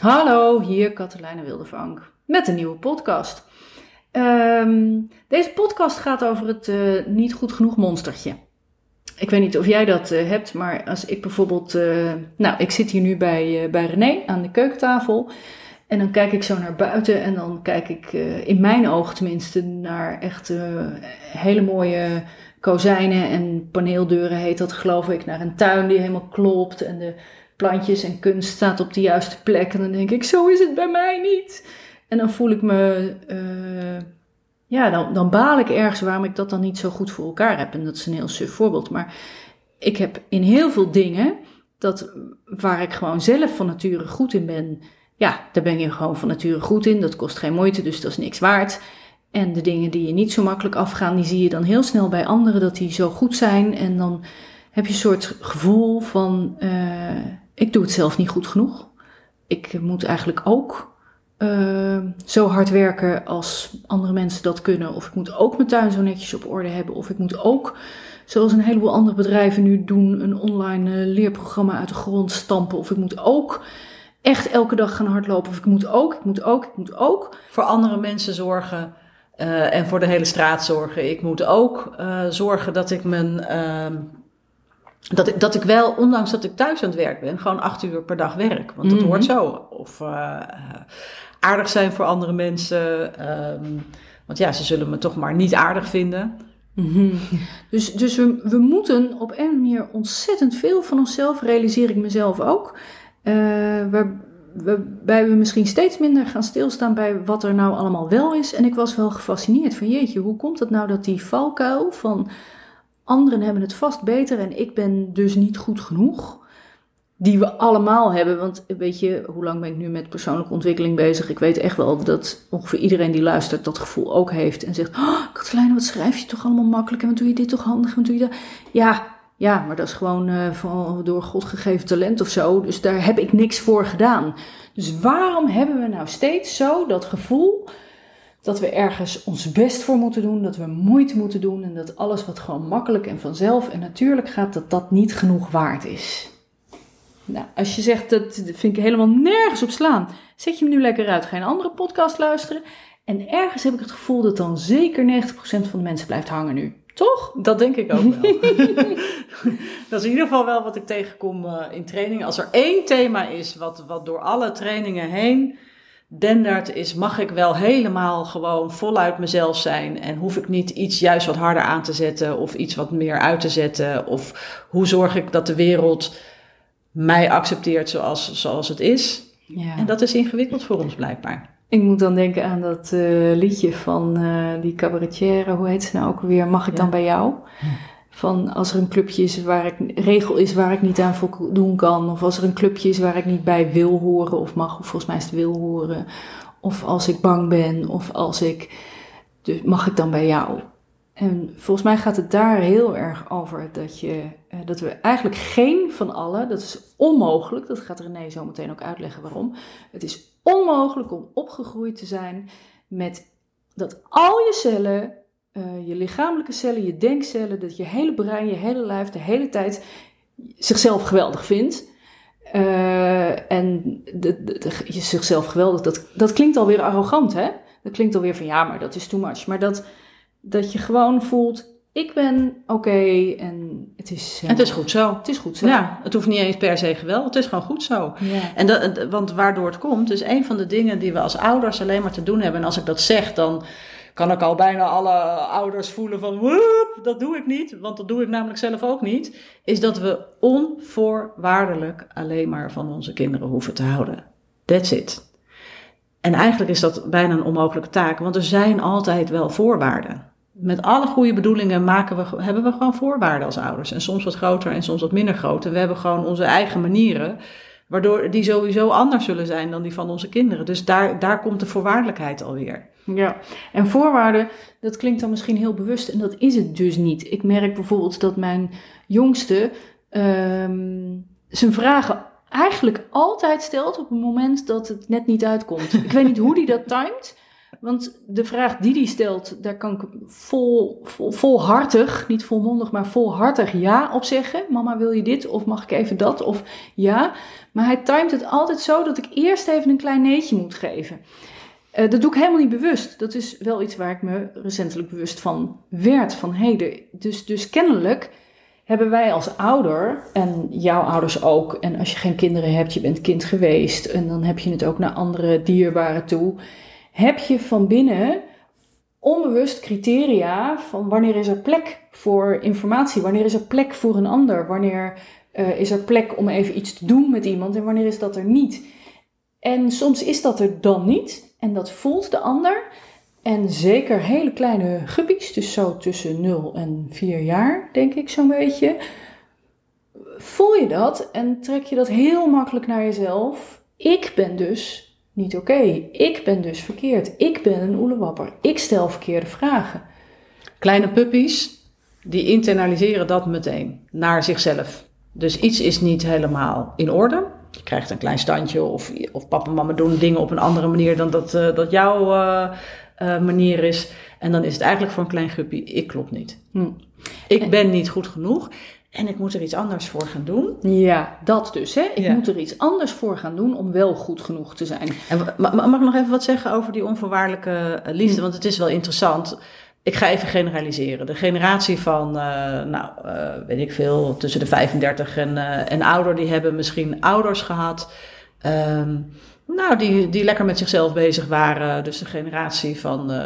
Hallo, hier Katelijne Wildevank met een nieuwe podcast. Ehm, deze podcast gaat over het uh, niet goed genoeg monstertje. Ik weet niet of jij dat uh, hebt, maar als ik bijvoorbeeld. Uh, nou, ik zit hier nu bij, bij René aan de keukentafel. En dan kijk ik zo naar buiten en dan kijk ik in mijn oog tenminste naar echt hele mooie kozijnen en paneeldeuren heet dat geloof ik. Naar een tuin die helemaal klopt en de plantjes en kunst staat op de juiste plek. En dan denk ik, zo is het bij mij niet. En dan voel ik me, uh, ja, dan, dan baal ik ergens waarom ik dat dan niet zo goed voor elkaar heb. En dat is een heel suf voorbeeld. Maar ik heb in heel veel dingen, dat, waar ik gewoon zelf van nature goed in ben, ja, daar ben je gewoon van nature goed in. Dat kost geen moeite, dus dat is niks waard. En de dingen die je niet zo makkelijk afgaan, die zie je dan heel snel bij anderen dat die zo goed zijn. En dan heb je een soort gevoel van, uh, ik doe het zelf niet goed genoeg. Ik moet eigenlijk ook uh, zo hard werken als andere mensen dat kunnen. Of ik moet ook mijn tuin zo netjes op orde hebben. Of ik moet ook, zoals een heleboel andere bedrijven nu doen, een online uh, leerprogramma uit de grond stampen. Of ik moet ook echt elke dag gaan hardlopen. Of ik moet ook, ik moet ook, ik moet ook. Voor andere mensen zorgen. Uh, en voor de hele straat zorgen. Ik moet ook zorgen dat ik mijn ehm, dat ik, dat ik wel, ondanks dat ik thuis aan het werk ben, gewoon acht uur per dag werk. Want dat hoort mhm. zo. Of uh, aardig zijn voor andere mensen. Um, want ja, ze zullen me toch maar niet aardig vinden. Mm Dus, dus we, we moeten op een manier ontzettend veel van onszelf, realiseer ik mezelf ook. Uh, waar, waarbij we misschien steeds minder gaan stilstaan bij wat er nou allemaal wel is. En ik was wel gefascineerd van jeetje, hoe komt het nou dat die valkuil van Anderen hebben het vast beter en ik ben dus niet goed genoeg. Die we allemaal hebben. Want weet je, hoe lang ben ik nu met persoonlijke ontwikkeling bezig? Ik weet echt wel dat ongeveer iedereen die luistert dat gevoel ook heeft. En zegt: oh, Katelijne, wat schrijf je toch allemaal makkelijk? En wat doe je dit toch handig? En wat doe je dat? Ja, ja, maar dat is gewoon uh, van, door God gegeven talent of zo. Dus daar heb ik niks voor gedaan. Dus waarom hebben we nou steeds zo dat gevoel dat we ergens ons best voor moeten doen, dat we moeite moeten doen en dat alles wat gewoon makkelijk en vanzelf en natuurlijk gaat, dat dat niet genoeg waard is. Nou, als je zegt dat vind ik helemaal nergens op slaan, zet je hem nu lekker uit. Ga een andere podcast luisteren. En ergens heb ik het gevoel dat dan zeker 90% van de mensen blijft hangen nu. Toch? Dat denk ik ook wel. dat is in ieder geval wel wat ik tegenkom uh, in trainingen. Als er één thema is wat, wat door alle trainingen heen dendert is, mag ik wel helemaal gewoon voluit mezelf zijn en hoef ik niet iets juist wat harder aan te zetten of iets wat meer uit te zetten of hoe zorg ik dat de wereld mij accepteert zoals, zoals het is. Ja. En dat is ingewikkeld voor ons blijkbaar. Ik moet dan denken aan dat uh, liedje van uh, die cabaretière, hoe heet ze nou ook weer? Mag ik dan bij jou? Hm. Van als er een clubje is waar ik, regel is waar ik niet aan voldoen kan. Of als er een clubje is waar ik niet bij wil horen of mag, of volgens mij is het wil horen. Of als ik bang ben, of als ik. Dus mag ik dan bij jou? En volgens mij gaat het daar heel erg over dat, je, eh, dat we eigenlijk geen van allen, dat is onmogelijk, dat gaat René zo meteen ook uitleggen waarom. Het is onmogelijk om opgegroeid te zijn met dat al je cellen uh, je lichamelijke cellen, je denkcellen, dat je hele brein, je hele lijf de hele tijd zichzelf geweldig vindt. Uh, en de, de, je zichzelf geweldig, dat, dat klinkt alweer arrogant, hè? Dat klinkt alweer van ja, maar dat is too much. Maar dat, dat je gewoon voelt, ik ben oké en het is... Uh, het is goed zo. Het is goed zo. Ja, het hoeft niet eens per se geweldig, het is gewoon goed zo. Ja. En dat, want waardoor het komt, is een van de dingen die we als ouders alleen maar te doen hebben. En als ik dat zeg, dan kan ik al bijna alle ouders voelen van, woep, dat doe ik niet, want dat doe ik namelijk zelf ook niet, is dat we onvoorwaardelijk alleen maar van onze kinderen hoeven te houden. That's it. En eigenlijk is dat bijna een onmogelijke taak, want er zijn altijd wel voorwaarden. Met alle goede bedoelingen maken we, hebben we gewoon voorwaarden als ouders. En soms wat groter en soms wat minder groot. En we hebben gewoon onze eigen manieren, waardoor die sowieso anders zullen zijn dan die van onze kinderen. Dus daar, daar komt de voorwaardelijkheid alweer. Ja, en voorwaarden, dat klinkt dan misschien heel bewust en dat is het dus niet. Ik merk bijvoorbeeld dat mijn jongste um, zijn vragen eigenlijk altijd stelt op het moment dat het net niet uitkomt. Ik weet niet hoe die dat timet, Want de vraag die die stelt, daar kan ik vol, vol, volhartig, niet volmondig, maar volhartig ja op zeggen. Mama, wil je dit? Of mag ik even dat? Of ja. Maar hij timet het altijd zo dat ik eerst even een klein neetje moet geven. Uh, dat doe ik helemaal niet bewust. Dat is wel iets waar ik me recentelijk bewust van werd. Van heden. Dus, dus kennelijk hebben wij als ouder, en jouw ouders ook, en als je geen kinderen hebt, je bent kind geweest, en dan heb je het ook naar andere dierbaren toe, heb je van binnen onbewust criteria van wanneer is er plek voor informatie, wanneer is er plek voor een ander, wanneer uh, is er plek om even iets te doen met iemand en wanneer is dat er niet. En soms is dat er dan niet en dat voelt de ander. En zeker hele kleine guppies, dus zo tussen 0 en 4 jaar, denk ik zo'n beetje. Voel je dat en trek je dat heel makkelijk naar jezelf. Ik ben dus niet oké. Ik ben dus verkeerd. Ik ben een oelewapper. Ik stel verkeerde vragen. Kleine puppies, die internaliseren dat meteen naar zichzelf. Dus iets is niet helemaal in orde. Je krijgt een klein standje of, of papa en mama doen dingen op een andere manier dan dat, uh, dat jouw uh, uh, manier is. En dan is het eigenlijk voor een klein guppy, ik klopt niet. Hm. Ik ben niet goed genoeg. En ik moet er iets anders voor gaan doen. Ja, dat dus. Hè? Ik moet er iets anders voor gaan doen om wel goed genoug te zijn. En mag ik nog even wat zeggen over die onvoorwaardelijke liefde? Hm. Want het is wel interessant. Ik ga even generaliseren. De generatie van, uh, nou, uh, weet ik veel, tussen de 35 en, uh, en ouder, die hebben misschien ouders gehad. Um, nou, die, die lekker met zichzelf bezig waren. Dus de generatie van uh,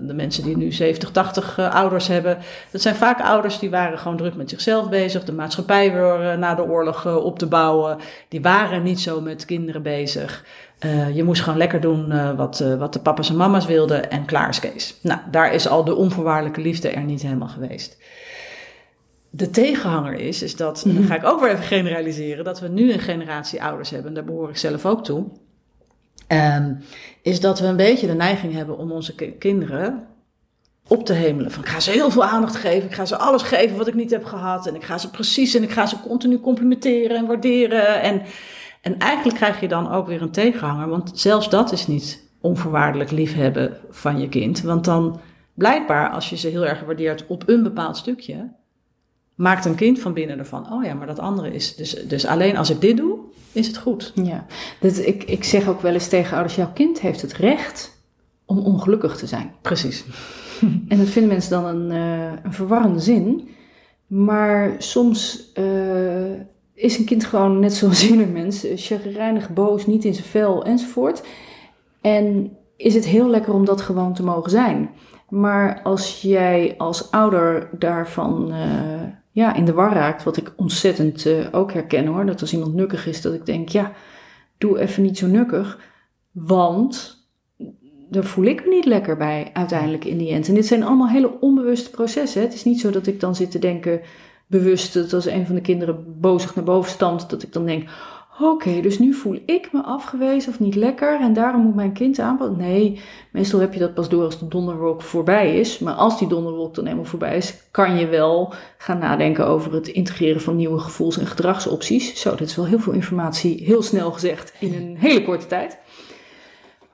de mensen die nu 70, 80 uh, ouders hebben. Dat zijn vaak ouders die waren gewoon druk met zichzelf bezig. De maatschappij weer uh, na de oorlog op te bouwen. Die waren niet zo met kinderen bezig. je moest gewoon lekker doen wat, wat de papa's en mama's wilden en klaar is Kees. Nou, daar is al de onvoorwaardelijke liefde er niet helemaal geweest. De tegenhanger is, is dat, en dan ga ik ook weer even generaliseren, dat we nu een generatie ouders hebben, en daar behoor ik zelf ook toe Um, is dat we een beetje de neiging hebben om onze kinderen op te hemelen. Van ik ga ze heel veel aandacht geven, ik ga ze alles geven wat ik niet heb gehad. En ik ga ze precies en ik ga ze continu complimenteren en waarderen. En, en eigenlijk krijg je dan ook weer een tegenhanger, want zelfs dat is niet onvoorwaardelijk liefhebben van je kind. Want dan blijkbaar, als je ze heel erg waardeert op een bepaald stukje, maakt een kind van binnen ervan, oh ja, maar dat andere is. Dus, dus alleen als ik dit doe, is het goed. Ja, dat, ik, ik zeg ook wel eens tegen ouders, jouw kind heeft het recht om ongelukkig te zijn. Precies. En dat vinden mensen dan een, uh, een verwarrende zin. Maar soms uh, is een kind gewoon net zoals ieder mens, chagrijnig, boos, niet in zijn vel enzovoort. En is het heel lekker om dat gewoon te mogen zijn. Maar als jij als ouder daarvan uh, ja, in de war raakt, wat ik ontzettend uh, ook herken hoor, dat als iemand nukkig is, dat ik denk, ja, doe even niet zo nukkig, want daar voel ik me niet lekker bij uiteindelijk in die end. En dit zijn allemaal hele onbewuste processen. Het is niet zo dat ik dan zit te denken, bewust, dat als een van de kinderen bozig naar boven stamt, dat ik dan denk, Oké, dus nu voel ik me afgewezen of niet lekker en daarom moet mijn kind aanpassen. Nee, meestal heb je dat pas door als de donderwolk voorbij is. Maar als die donderwolk dan eenmaal voorbij is, kan je wel gaan nadenken over het integreren van nieuwe gevoels- en gedragsopties. Zo, dit is wel heel veel informatie, heel snel gezegd, in een hele korte tijd.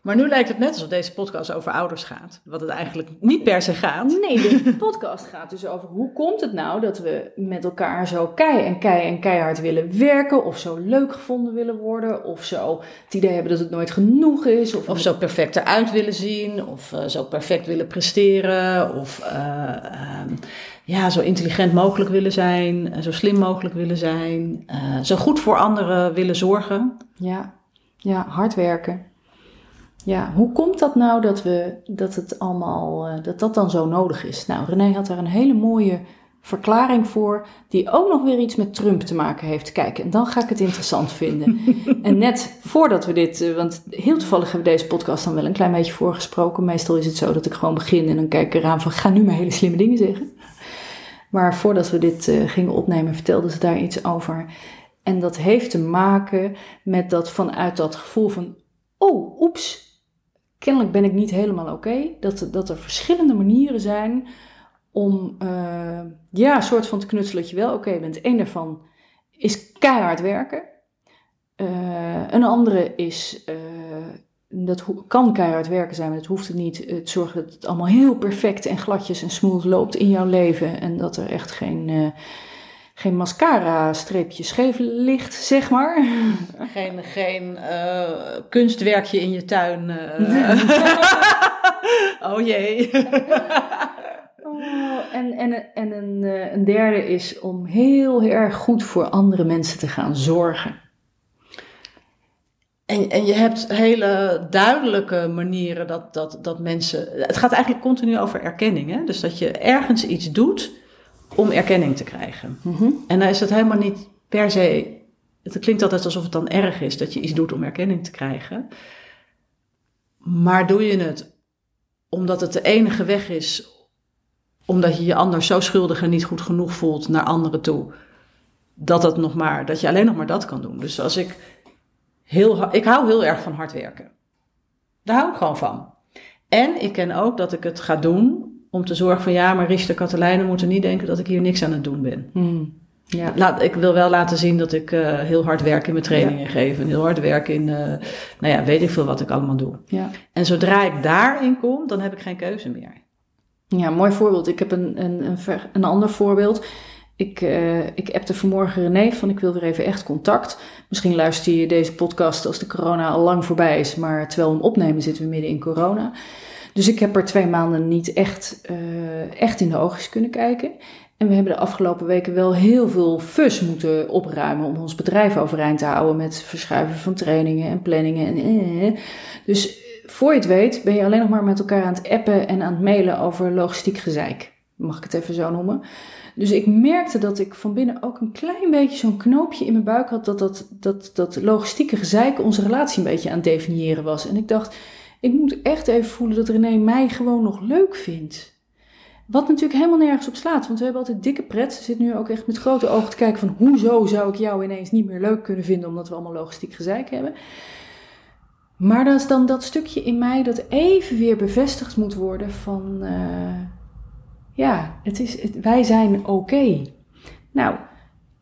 Maar nu lijkt het net alsof deze podcast over ouders gaat. Wat het eigenlijk niet per se gaat. Nee, de podcast gaat dus over hoe komt het nou dat we met elkaar zo kei en kei en keihard willen werken. Of zo leuk gevonden willen worden. Of zo het idee hebben dat het nooit genoeg is. Of, of zo perfect eruit willen zien. Of uh, zo perfect willen presteren. Of uh, uh, ja, zo intelligent mogelijk willen zijn. Zo slim mogelijk willen zijn. zo goed voor anderen willen zorgen. Ja, ja hard werken. Ja, hoe komt dat nou dat, we, dat het allemaal, uh, dat dat dan zo nodig is? Nou, René had daar een hele mooie verklaring voor, die ook nog weer iets met Trump te maken heeft. Kijk, en dan ga ik het interessant vinden. en net voordat we dit, uh, want heel toevallig hebben we deze podcast dan wel een klein beetje voorgesproken. Meestal is het zo dat ik gewoon begin en dan kijk ik eraan van, ga nu maar hele slimme dingen zeggen. Maar voordat we dit uh, gingen opnemen, vertelde ze daar iets over. En dat heeft te maken met dat vanuit dat gevoel van, oh, oeps, kennelijk ben ik niet helemaal oké. Dat, dat er verschillende manieren zijn om uh, ja, een soort van te knutselen dat je wel oké bent. Eén daarvan is keihard werken. Uh, een andere is uh, dat kan keihard werken zijn, maar dat hoeft het niet. Het zorgt dat het allemaal heel perfect en gladjes en smooth loopt in jouw leven. En dat er echt geen, geen mascara-streepje scheef ligt, zeg maar. Geen, geen uh, kunstwerkje in je tuin. oh jee. Oh, en en, en een, een derde is om heel, heel erg goed voor andere mensen te gaan zorgen. En, en je hebt hele duidelijke manieren dat, dat, dat mensen. Het gaat eigenlijk continu over erkenning. Hè? Dus dat je ergens iets doet om erkenning te krijgen. Mhm. En dan is het helemaal niet per se. Het klinkt altijd alsof het dan erg is dat je iets doet om erkenning te krijgen. Maar doe je het omdat het de enige weg is, omdat je je anders zo schuldig en niet goed genoeg voelt naar anderen toe, dat, het nog maar, dat je alleen nog maar dat kan doen. Dus als ik heel, ik hou heel erg van hard werken. Daar hou ik gewoon van. En ik ken ook dat ik het ga doen om te zorgen van ja, maar Richter Katelijnen moeten niet denken dat ik hier niks aan het doen ben. Hmm. Ja. Laat, ik wil wel laten zien dat ik uh, heel hard werk in mijn trainingen ja. geef. En heel hard werk in, uh, nou ja, weet ik veel wat ik allemaal doe. Ja. En zodra ik daarin kom, dan heb ik geen keuze meer. Ja, mooi voorbeeld. Ik heb een, een, een, een ander voorbeeld. Ik, uh, ik appte vanmorgen René van ik wil weer even echt contact. Misschien luister je deze podcast als de corona al lang voorbij is, maar terwijl we hem opnemen zitten we midden in corona. Dus ik heb er twee maanden niet echt, uh, echt in de oogjes kunnen kijken. En we hebben de afgelopen weken wel heel veel fus moeten opruimen om ons bedrijf overeind te houden met verschuiven van trainingen en planningen. En, eh. Dus voor je het weet ben je alleen nog maar met elkaar aan het appen en aan het mailen over logistiek gezeik. Mag ik het even zo noemen? Dus ik merkte dat ik van binnen ook een klein beetje zo'n knoopje in mijn buik had. Dat dat, dat, dat logistieke gezeik onze relatie een beetje aan het definiëren was. En ik dacht, ik moet echt even voelen dat René mij gewoon nog leuk vindt. Wat natuurlijk helemaal nergens op slaat. Want we hebben altijd dikke pret. Ze zit nu ook echt met grote ogen te kijken van... hoezo zou ik jou ineens niet meer leuk kunnen vinden... omdat we allemaal logistiek gezeik hebben. Maar dat is dan dat stukje in mij dat even weer bevestigd moet worden van... Uh, ja, het is, wij zijn oké. Nou,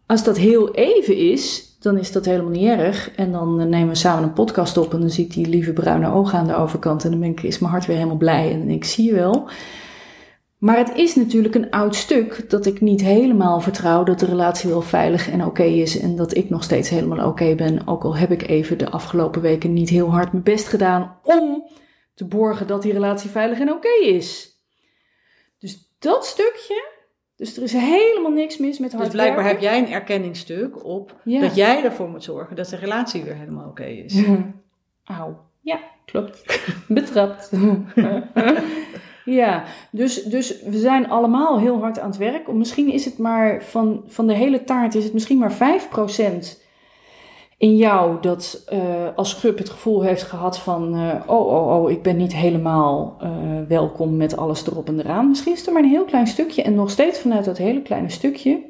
als dat heel even is, dan is dat helemaal niet erg. En dan nemen we samen een podcast op en dan zie ik die lieve bruine ogen aan de overkant. En dan ben ik, is mijn hart weer helemaal blij. En ik, zie je wel. Maar het is natuurlijk een oud stuk dat ik niet helemaal vertrouw dat de relatie wel veilig en oké is. En dat ik nog steeds helemaal oké ben. Ook al heb ik even de afgelopen weken niet heel hard mijn best gedaan om te borgen dat die relatie veilig en oké is. Dus dat stukje, dus er is helemaal niks mis met hard Dus blijkbaar werken. heb jij een erkenningsstuk op Ja. dat jij ervoor moet zorgen dat de relatie weer helemaal oké is. Mhm. Auw. Ja, klopt. Betrapt. ja, dus, dus we zijn allemaal heel hard aan het werk. Misschien is het maar van, van de hele taart is het misschien maar 5% in jou dat eh, als schub het gevoel heeft gehad van eh, oh, oh, oh, ik ben niet helemaal eh, welkom met alles erop en eraan. Misschien is er maar een heel klein stukje en nog steeds vanuit dat hele kleine stukje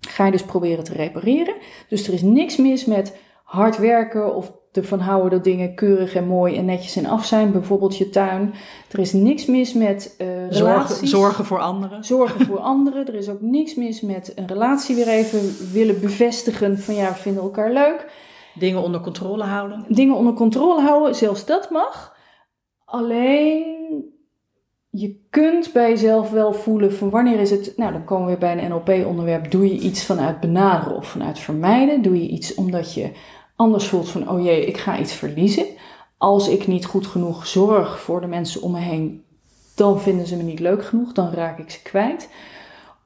ga je dus proberen te repareren. Dus er is niks mis met hard werken of ervan houden dat dingen keurig en mooi en netjes en af zijn. Bijvoorbeeld je tuin. Er is niks mis met uh, Zorgen, relaties. zorgen voor anderen. Zorgen voor anderen. Er is ook niks mis met een relatie weer even willen bevestigen van ja, we vinden elkaar leuk. Dingen onder controle houden. Dingen onder controle houden, zelfs dat mag. Alleen je kunt bij jezelf wel voelen van wanneer is het, nou dan komen we weer bij een NLP-onderwerp, doe je iets vanuit benaderen of vanuit vermijden? Doe je iets omdat je anders voelt van, oh jee, ik ga iets verliezen. Als ik niet goed genoeg zorg voor de mensen om me heen, dan vinden ze me niet leuk genoeg, dan raak ik ze kwijt.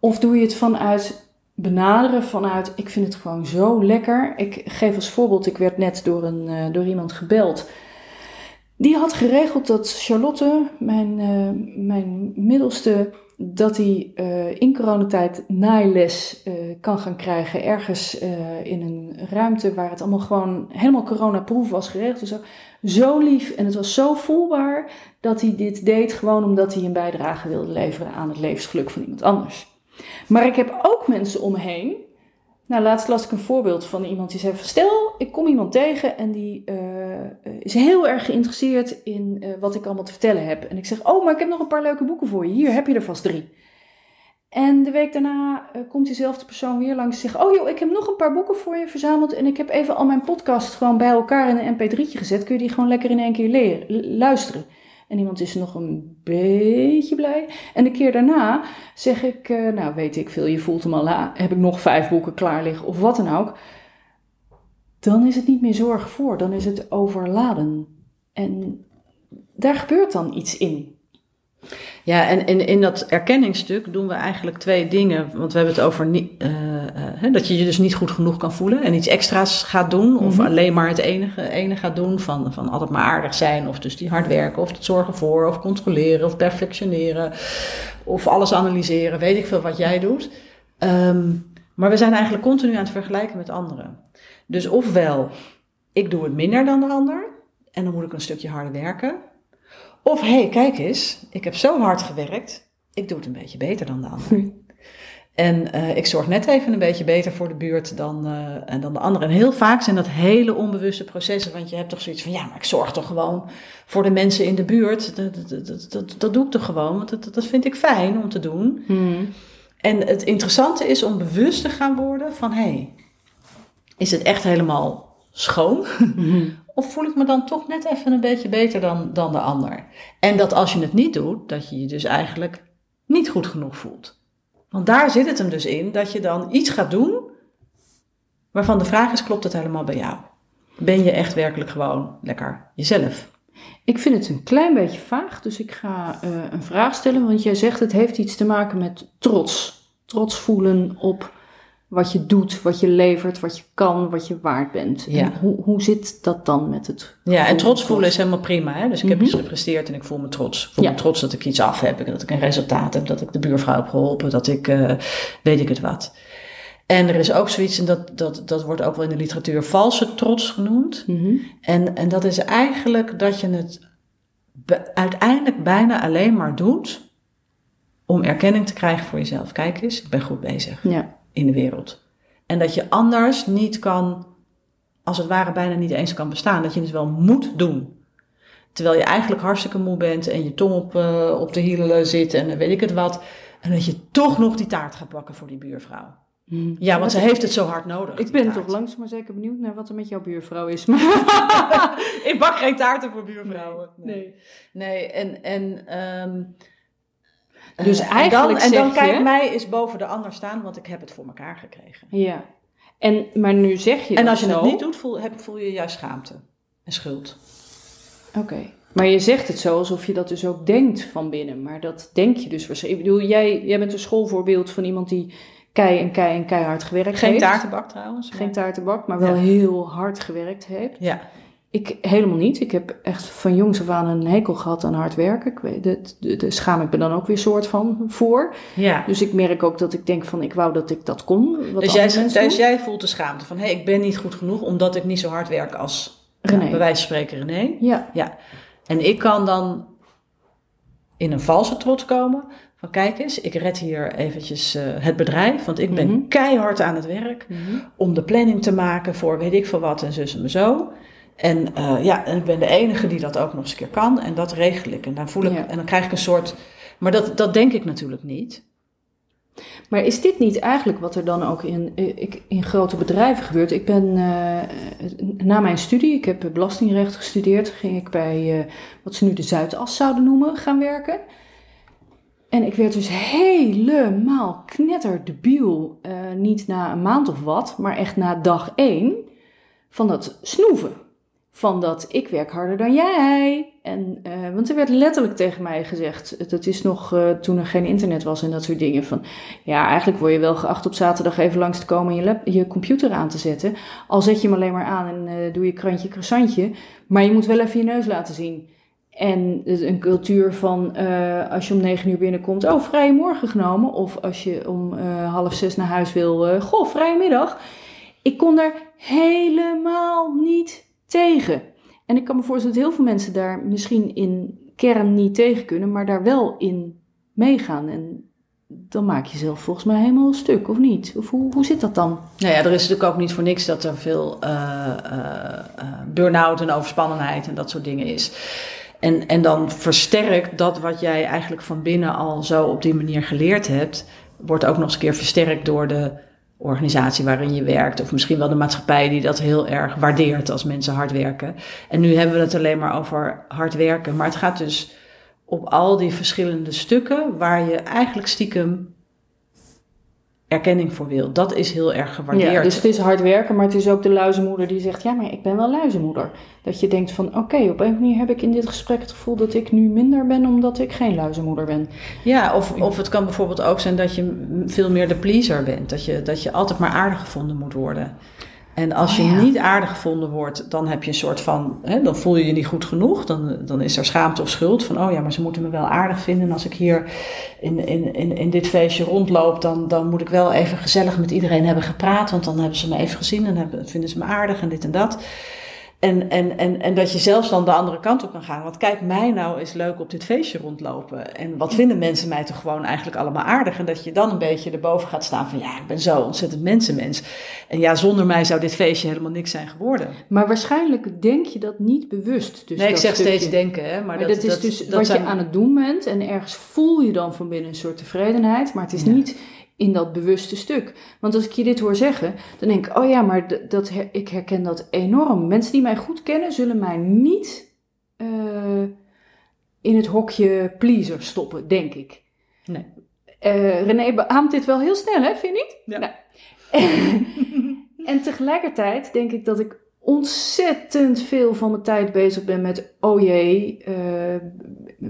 Of doe je het vanuit benaderen, vanuit, ik vind het gewoon zo lekker. Ik geef als voorbeeld, ik werd net door, een, uh, door iemand gebeld. Die had geregeld dat Charlotte, mijn, uh, mijn middelste, dat hij uh, in coronatijd naailes uh, kan gaan krijgen. Ergens uh, in een ruimte waar het allemaal gewoon helemaal coronaproof was geregeld. Zo, zo lief en het was zo voelbaar dat hij dit deed gewoon omdat hij een bijdrage wilde leveren aan het levensgeluk van iemand anders. Maar ik heb ook mensen om me heen. Nou, laatst las ik een voorbeeld van iemand die zei: Stel, ik kom iemand tegen en die is heel erg geïnteresseerd in uh, wat ik allemaal te vertellen heb. En ik zeg: Oh, maar ik heb nog een paar leuke boeken voor je. Hier heb je er vast drie. En de week daarna uh, komt diezelfde persoon weer langs en zegt: Oh joh, ik heb nog een paar boeken voor je verzameld. En ik heb even al mijn podcast gewoon bij elkaar in een mp3'tje gezet. Kun je die gewoon lekker in één keer leren, luisteren? En iemand is nog een beetje blij. En de keer daarna zeg ik: Nou, weet ik veel, je voelt hem al. Heb ik nog vijf boeken klaar liggen of wat dan ook. Dan is het niet meer zorg voor, dan is het overladen. En daar gebeurt dan iets in. Ja, en in, in dat erkenningsstuk doen we eigenlijk twee dingen. Want we hebben het over uh, uh, dat je je dus niet goed genoeg kan voelen en iets extra's gaat doen. Of mhm. alleen maar het enige, ene gaat doen van, van altijd maar aardig zijn. Of dus die hard werken, of het zorgen voor, of controleren, of perfectioneren. Of alles analyseren, weet ik veel wat jij doet. Um, maar we zijn eigenlijk continu aan het vergelijken met anderen. Dus ofwel, ik doe het minder dan de ander. En dan moet ik een stukje harder werken. Of hé, hey, kijk eens, ik heb zo hard gewerkt, ik doe het een beetje beter dan de ander. En uh, ik zorg net even een beetje beter voor de buurt dan, uh, dan de ander. En heel vaak zijn dat hele onbewuste processen. Want je hebt toch zoiets van, ja, maar ik zorg toch gewoon voor de mensen in de buurt. Dat, dat, dat, dat doe ik toch gewoon, want dat, dat vind ik fijn om te doen. Hmm. En het interessante is om bewust te gaan worden van, hé, hey, is het echt helemaal schoon? Hmm. Of voel ik me dan toch net even een beetje beter dan, dan de ander? En dat als je het niet doet, dat je je dus eigenlijk niet goed genoeg voelt. Want daar zit het hem dus in, dat je dan iets gaat doen waarvan de vraag is, klopt het helemaal bij jou? Ben je echt werkelijk gewoon lekker jezelf? Ik vind het een klein beetje vaag, dus ik ga uh, een vraag stellen, want jij zegt het heeft iets te maken met trots. Trots voelen op wat je doet, wat je levert, wat je kan, wat je waard bent. Ja. hoe, hoe zit dat dan met het? Ja, en trots voelen is helemaal prima. Hè? Dus ik heb mhm. iets gepresteerd en ik voel me trots. Ik voel me trots dat ik iets af heb, dat ik een resultaat heb, dat ik de buurvrouw heb geholpen, dat ik uh, weet ik het wat. En er is ook zoiets, en dat, dat, dat wordt ook wel in de literatuur valse trots genoemd. Mhm. en, en dat is eigenlijk dat je het uiteindelijk bijna alleen maar doet om erkenning te krijgen voor jezelf. Kijk eens, ik ben goed bezig. Ja in de wereld. En dat je anders niet kan, als het ware bijna niet eens kan bestaan. Dat je het wel moet doen. Terwijl je eigenlijk hartstikke moe bent en je tong op, uh, op de hielen zit en dan weet ik het wat. En dat je toch nog die taart gaat bakken voor die buurvrouw. Hmm. Ja, want ze heeft het zo hard nodig. Ik ben toch langzaam maar zeker benieuwd naar wat er met jouw buurvrouw is. ik bak geen taarten voor buurvrouwen. Nee. Nee, nee en, en um, dus eigenlijk en dan, en dan kijk mij is boven de ander staan, want ik heb het voor elkaar gekregen. Ja. En, maar nu zeg je En als je het niet doet, voel, heb, voel je juist schaamte en schuld. Oké. Maar je zegt het zo alsof je dat dus ook denkt van binnen. Maar dat denk je dus waarschijnlijk. Ik bedoel, jij, jij bent een schoolvoorbeeld van iemand die kei en kei en keihard gewerkt Geen heeft. Geen taartenbak trouwens. Geen taartenbak, maar wel heel hard gewerkt heeft. Ja. Ik helemaal niet. Ik heb echt van jongs af aan een hekel gehad aan hard werken. Ik weet, daar schaam ik me dan ook weer soort van voor. Ja. Dus ik merk ook dat ik denk van ik wou dat ik dat kon. dus, jij, dus jij voelt de schaamte van hé, hey, ik ben niet goed genoeg omdat ik niet zo hard werk als René. bij wijze van spreken René. Ja. ja. En ik kan dan in een valse trots komen. Van kijk eens, ik red hier eventjes uh, het bedrijf, want ik ben mhm. keihard aan het werk mhm. om de planning te maken voor weet ik veel wat en zus en zo. En uh, ja, en ik ben de enige die dat ook nog eens een keer kan. En dat regel ik. En dan voel ik, en dan krijg ik een soort. Maar dat, dat denk ik natuurlijk niet. Maar is dit niet eigenlijk wat er dan ook in, in grote bedrijven gebeurt? Ik ben uh, na mijn studie, ik heb belastingrecht gestudeerd, ging ik bij uh, wat ze nu de Zuidas zouden noemen gaan werken. En ik werd dus helemaal knetterdebiel. Uh, niet na een maand of wat, maar echt na dag één van dat snoeven van dat ik werk harder dan jij. En, uh, want er werd letterlijk tegen mij gezegd, dat is nog uh, toen er geen internet was en dat soort dingen. Van ja, eigenlijk word je wel geacht op zaterdag even langs te komen en je, je computer aan te zetten. Al zet je hem alleen maar aan en uh, doe je krantje croissantje. Maar je moet wel even je neus laten zien. En een cultuur van als je om negen uur binnenkomt, oh, vrije morgen genomen. Of als je om half zes naar huis wil, goh, vrije middag. Ik kon er helemaal niet tegen. En ik kan me voorstellen dat heel veel mensen daar misschien in kern niet tegen kunnen, maar daar wel in meegaan. En dan maak je zelf volgens mij helemaal stuk, of niet? Of hoe, hoe zit dat dan? Nou ja, er is natuurlijk ook niet voor niks dat er veel uh, uh, burn-out en overspannenheid en dat soort dingen is. En, en dan versterkt dat wat jij eigenlijk van binnen al zo op die manier geleerd hebt, wordt ook nog eens een keer versterkt door de organisatie waarin je werkt. Of misschien wel de maatschappij die dat heel erg waardeert als mensen hard werken. En nu hebben we het alleen maar over hard werken. Maar het gaat dus op al die verschillende stukken waar je eigenlijk stiekem erkenning voor wil. Dat is heel erg gewaardeerd. Ja, dus het is hard werken, maar het is ook de luizenmoeder die zegt: Ja, maar ik ben wel luizenmoeder. Dat je denkt van: Oké, op een manier heb ik in dit gesprek het gevoel dat ik nu minder ben omdat ik geen luizenmoeder ben. Ja, of, of het kan bijvoorbeeld ook zijn dat je veel meer de pleaser bent. Dat je, dat je altijd maar aardig gevonden moet worden. En als je oh niet aardig gevonden wordt, dan heb je een soort van, hè, dan voel je je niet goed genoeg. Dan, dan is er schaamte of schuld van, oh ja, maar ze moeten me wel aardig vinden. En als ik hier in, in, in, in dit feestje rondloop, dan, dan moet ik wel even gezellig met iedereen hebben gepraat. Want dan hebben ze me even gezien en hebben, vinden ze me aardig en dit en dat. En, en, en, en dat je zelfs dan de andere kant op kan gaan. Want kijk, mij nou is leuk op dit feestje rondlopen. En wat vinden mensen mij toch gewoon eigenlijk allemaal aardig? En dat je dan een beetje erboven gaat staan van ja, ik ben zo ontzettend mensenmens. En ja, zonder mij zou dit feestje helemaal niks zijn geworden. Maar waarschijnlijk denk je dat niet bewust. Dus nee, ik zeg steeds denken. Hè, maar, dat, dat, is dus wat je aan het doen bent. En ergens voel je dan van binnen een soort tevredenheid. Maar het is niet in dat bewuste stuk. Want als ik je dit hoor zeggen, dan denk ik, oh ja, maar dat, ik herken dat enorm. Mensen die mij goed kennen, zullen mij niet uh, in het hokje pleaser stoppen, denk ik. Nee. Uh, René beaamt dit wel heel snel, hè? Vind je niet? Ja. Nou. en tegelijkertijd denk ik dat ik ontzettend veel van mijn tijd bezig ben met, oh jee, uh,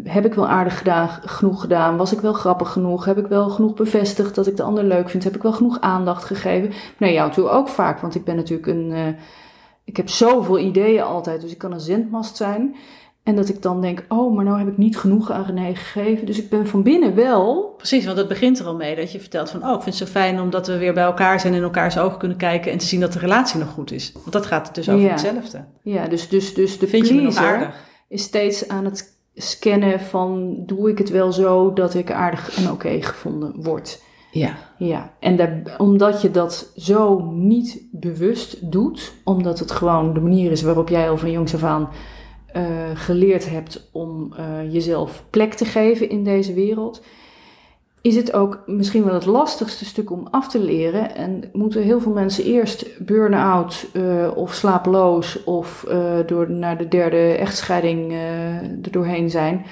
heb ik wel aardig gedaan, genoeg gedaan? Was ik wel grappig genoeg? Heb ik wel genoeg bevestigd dat ik de ander leuk vind? Heb ik wel genoeg aandacht gegeven? Nee, jou toe ook vaak, want ik ben natuurlijk een, uh, ik heb zoveel ideeën altijd, dus ik kan een zendmast zijn. En dat ik dan denk, oh, maar nou heb ik niet genoeg aan René gegeven. Dus ik ben van binnen wel. Precies, want het begint er al mee dat je vertelt van, oh, ik vind het zo fijn omdat we weer bij elkaar zijn en in elkaars ogen kunnen kijken en te zien dat de relatie nog goed is. Want dat gaat dus over hetzelfde. Ja, dus, dus, dus de vind pleaser is steeds aan het scannen van, doe ik het wel zo dat ik aardig en oké gevonden word. Ja. Ja, en daar, omdat je dat zo niet bewust doet, omdat het gewoon de manier is waarop jij al van jongs af aan uh, geleerd hebt om uh, jezelf plek te geven in deze wereld, is het ook misschien wel het lastigste stuk om af te leren. En moeten heel veel mensen eerst burn-out uh, of slapeloos of door naar de derde echtscheiding er doorheen zijn,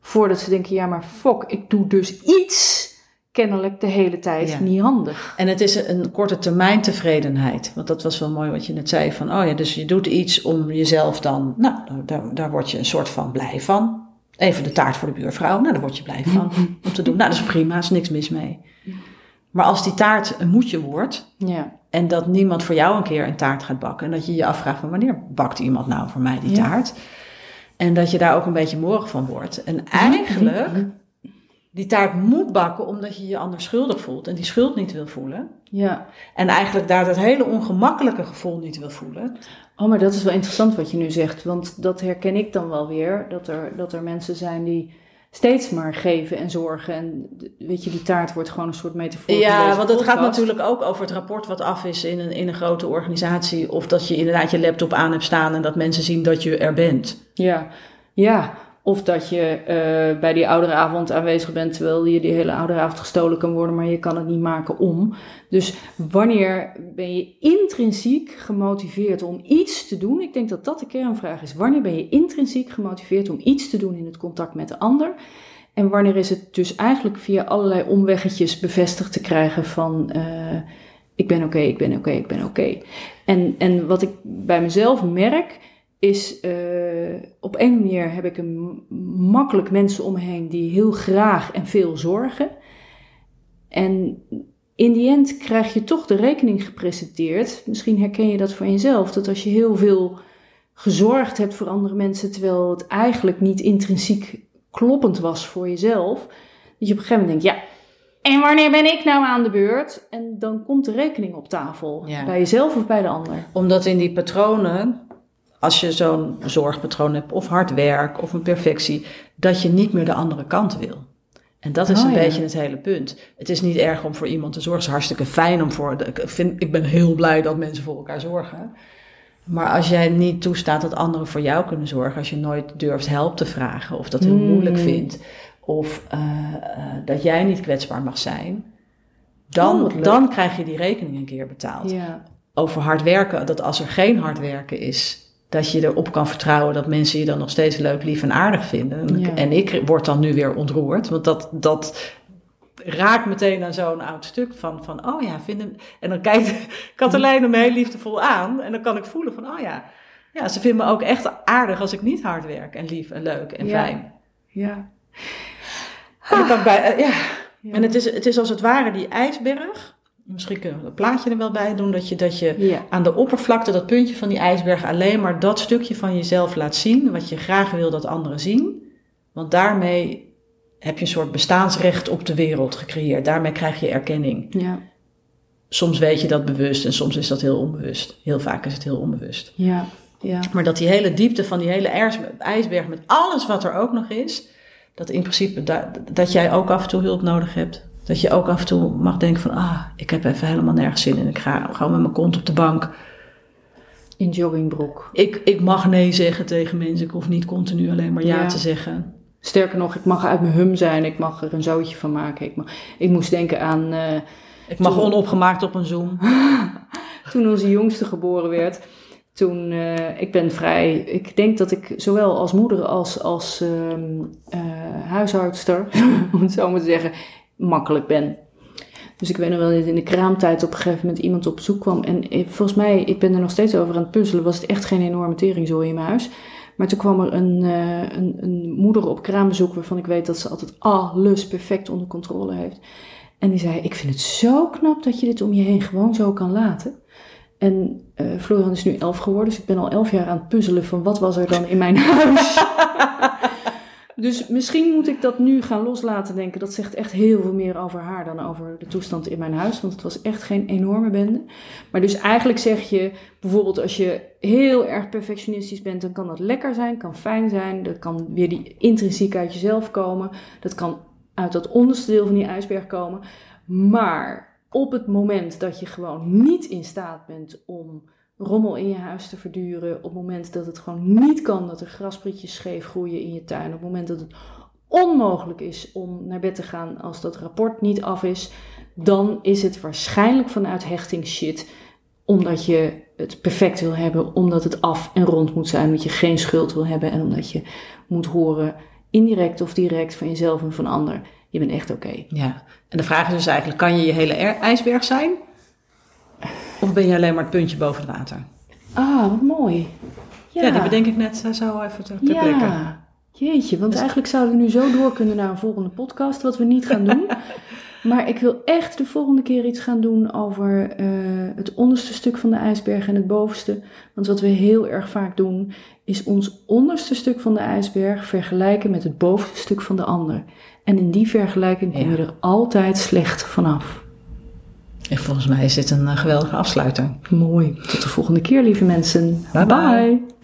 voordat ze denken, ja maar fok, ik doe dus iets kennelijk de hele tijd niet handig. En het is een korte termijn tevredenheid. Want dat was wel mooi wat je net zei. Van, oh ja, dus je doet iets om jezelf dan... Nou, daar, daar word je een soort van blij van. Even de taart voor de buurvrouw. Nou, daar word je blij van om te doen. Nou, dat is prima. Er is niks mis mee. Maar als die taart een moedje wordt... Ja. En dat niemand voor jou een keer een taart gaat bakken. En dat je je afvraagt van wanneer bakt iemand nou voor mij die taart? En dat je daar ook een beetje morgen van wordt. En eigenlijk die taart moet bakken omdat je je anders schuldig voelt en die schuld niet wil voelen. Ja. En eigenlijk daar dat hele ongemakkelijke gevoel niet wil voelen. Oh, maar dat is wel interessant wat je nu zegt, want dat herken ik dan wel weer. Dat er, dat er mensen zijn die steeds maar geven en zorgen. En weet je, die taart wordt gewoon een soort metafoor. Ja, want het gaat natuurlijk ook over het rapport wat af is in een, in een grote organisatie. Of dat je inderdaad je laptop aan hebt staan en dat mensen zien dat je er bent. Ja, ja. Of dat je uh, bij die ouderavond aanwezig bent terwijl je die hele ouderavond gestolen kan worden, maar je kan het niet maken om. Dus wanneer ben je intrinsiek gemotiveerd om iets te doen? Ik denk dat dat de kernvraag is. Wanneer ben je intrinsiek gemotiveerd om iets te doen in het contact met de ander? En wanneer is het dus eigenlijk via allerlei omweggetjes bevestigd te krijgen van uh, ik ben oké, ik ben oké, ik ben oké. En, en wat ik bij mezelf merk is uh, op een manier heb ik een makkelijk mensen om me heen die heel graag en veel zorgen. En in die end krijg je toch de rekening gepresenteerd. Misschien herken je dat van jezelf, dat als je heel veel gezorgd hebt voor andere mensen, terwijl het eigenlijk niet intrinsiek kloppend was voor jezelf, dat je op een gegeven moment denkt, ja, en wanneer ben ik nou aan de beurt? En dan komt de rekening op tafel, bij jezelf of bij de ander. Omdat in die patronen als je zo'n zorgpatroon hebt, of hard werk, of een perfectie, dat je niet meer de andere kant wil. En dat is oh, een beetje het hele punt. Het is niet erg om voor iemand te zorgen. Het is hartstikke fijn om voor. ik, vind, ik ben heel blij dat mensen voor elkaar zorgen. Maar als jij niet toestaat dat anderen voor jou kunnen zorgen, als je nooit durft help te vragen, of dat heel moeilijk hmm. vindt, of uh, uh, dat jij niet kwetsbaar mag zijn, dan, Oh, dan krijg je die rekening een keer betaald. Ja. Over hard werken, dat als er geen hard werken is, dat je erop kan vertrouwen dat mensen je dan nog steeds leuk, lief en aardig vinden. En, Ja. en ik word dan nu weer ontroerd, want dat, dat raakt meteen aan zo'n oud stuk van, van oh ja, vinden. En dan kijkt Katelijne me heel liefdevol aan en dan kan ik voelen van, oh ja, ja, ze vinden me ook echt aardig als ik niet hard werk en lief en leuk en Ja. fijn. Ja. En, kan bij, eh, ja. Ja. en het, is, het is als het ware die ijsberg. Misschien kunnen we een plaatje er wel bij doen. Dat je, dat je Ja. aan de oppervlakte, dat puntje van die ijsberg, alleen maar dat stukje van jezelf laat zien. Wat je graag wil dat anderen zien. Want daarmee heb je een soort bestaansrecht op de wereld gecreëerd. Daarmee krijg je erkenning. Ja. Soms weet je dat bewust en soms is dat heel onbewust. Heel vaak is het heel onbewust. Ja. Ja. Maar dat die hele diepte van die hele ijs- ijsberg met alles wat er ook nog is, dat in principe da- dat jij ook af en toe hulp nodig hebt. Dat je ook af en toe mag denken van, ah, ik heb even helemaal nergens zin in. Ik ga gewoon met mijn kont op de bank. In joggingbroek. Ik, ik mag nee zeggen tegen mensen. Ik hoef niet continu alleen maar ja, Ja. te zeggen. Sterker nog, ik mag uit mijn hum zijn. Ik mag er een zootje van maken. Ik, mag, ik moest denken aan eh, Ik mag Toen- onopgemaakt op een Zoom. toen onze jongste geboren werd. Toen, eh, ik ben vrij, ik denk dat ik zowel als moeder als als ehm, eh, huishoudster, om het zo maar te zeggen, makkelijk ben. Dus ik weet nog wel dat in de kraamtijd op een gegeven moment iemand op bezoek kwam. En eh, volgens mij, ik ben er nog steeds over aan het puzzelen, was het echt geen enorme teringzooi in mijn huis. Maar toen kwam er een, eh, een, een moeder op kraambezoek waarvan ik weet dat ze altijd alles perfect onder controle heeft. En die zei, ik vind het zo knap dat je dit om je heen gewoon zo kan laten. En eh Florian is nu elf geworden, dus ik ben al elf jaar aan het puzzelen van wat was er dan in mijn huis. Dus misschien moet ik dat nu gaan loslaten denken. Dat zegt echt heel veel meer over haar dan over de toestand in mijn huis. Want het was echt geen enorme bende. Maar dus eigenlijk zeg je, bijvoorbeeld als je heel erg perfectionistisch bent, dan kan dat lekker zijn, kan fijn zijn. Dat kan weer die intrinsiek uit jezelf komen. Dat kan uit dat onderste deel van die ijsberg komen. Maar op het moment dat je gewoon niet in staat bent om rommel in je huis te verduren, op het moment dat het gewoon niet kan dat er grasprietjes scheef groeien in je tuin, op het moment dat het onmogelijk is om naar bed te gaan als dat rapport niet af is, dan is het waarschijnlijk vanuit hechting shit, omdat je het perfect wil hebben, omdat het af en rond moet zijn, omdat je geen schuld wil hebben en omdat je moet horen, indirect of direct, van jezelf en van ander, je bent echt oké. Ja. En de vraag is dus eigenlijk, kan je je hele er- ijsberg zijn? Of ben je alleen maar het puntje boven het water? Ah, wat mooi. Ja, die bedenk ik net eh, zo even ter, ter plekke. Ja, jeetje, want Dus- eigenlijk zouden we nu zo door kunnen naar een volgende podcast, wat we niet gaan doen. maar ik wil echt de volgende keer iets gaan doen over eh, het onderste stuk van de ijsberg en het bovenste. Want wat we heel erg vaak doen, is ons onderste stuk van de ijsberg vergelijken met het bovenste stuk van de ander. En in die vergelijking kom je Ja. er altijd slecht vanaf. En volgens mij is dit een eh, geweldige afsluiter. Mooi. Tot de volgende keer, lieve mensen. Bye bye. bye.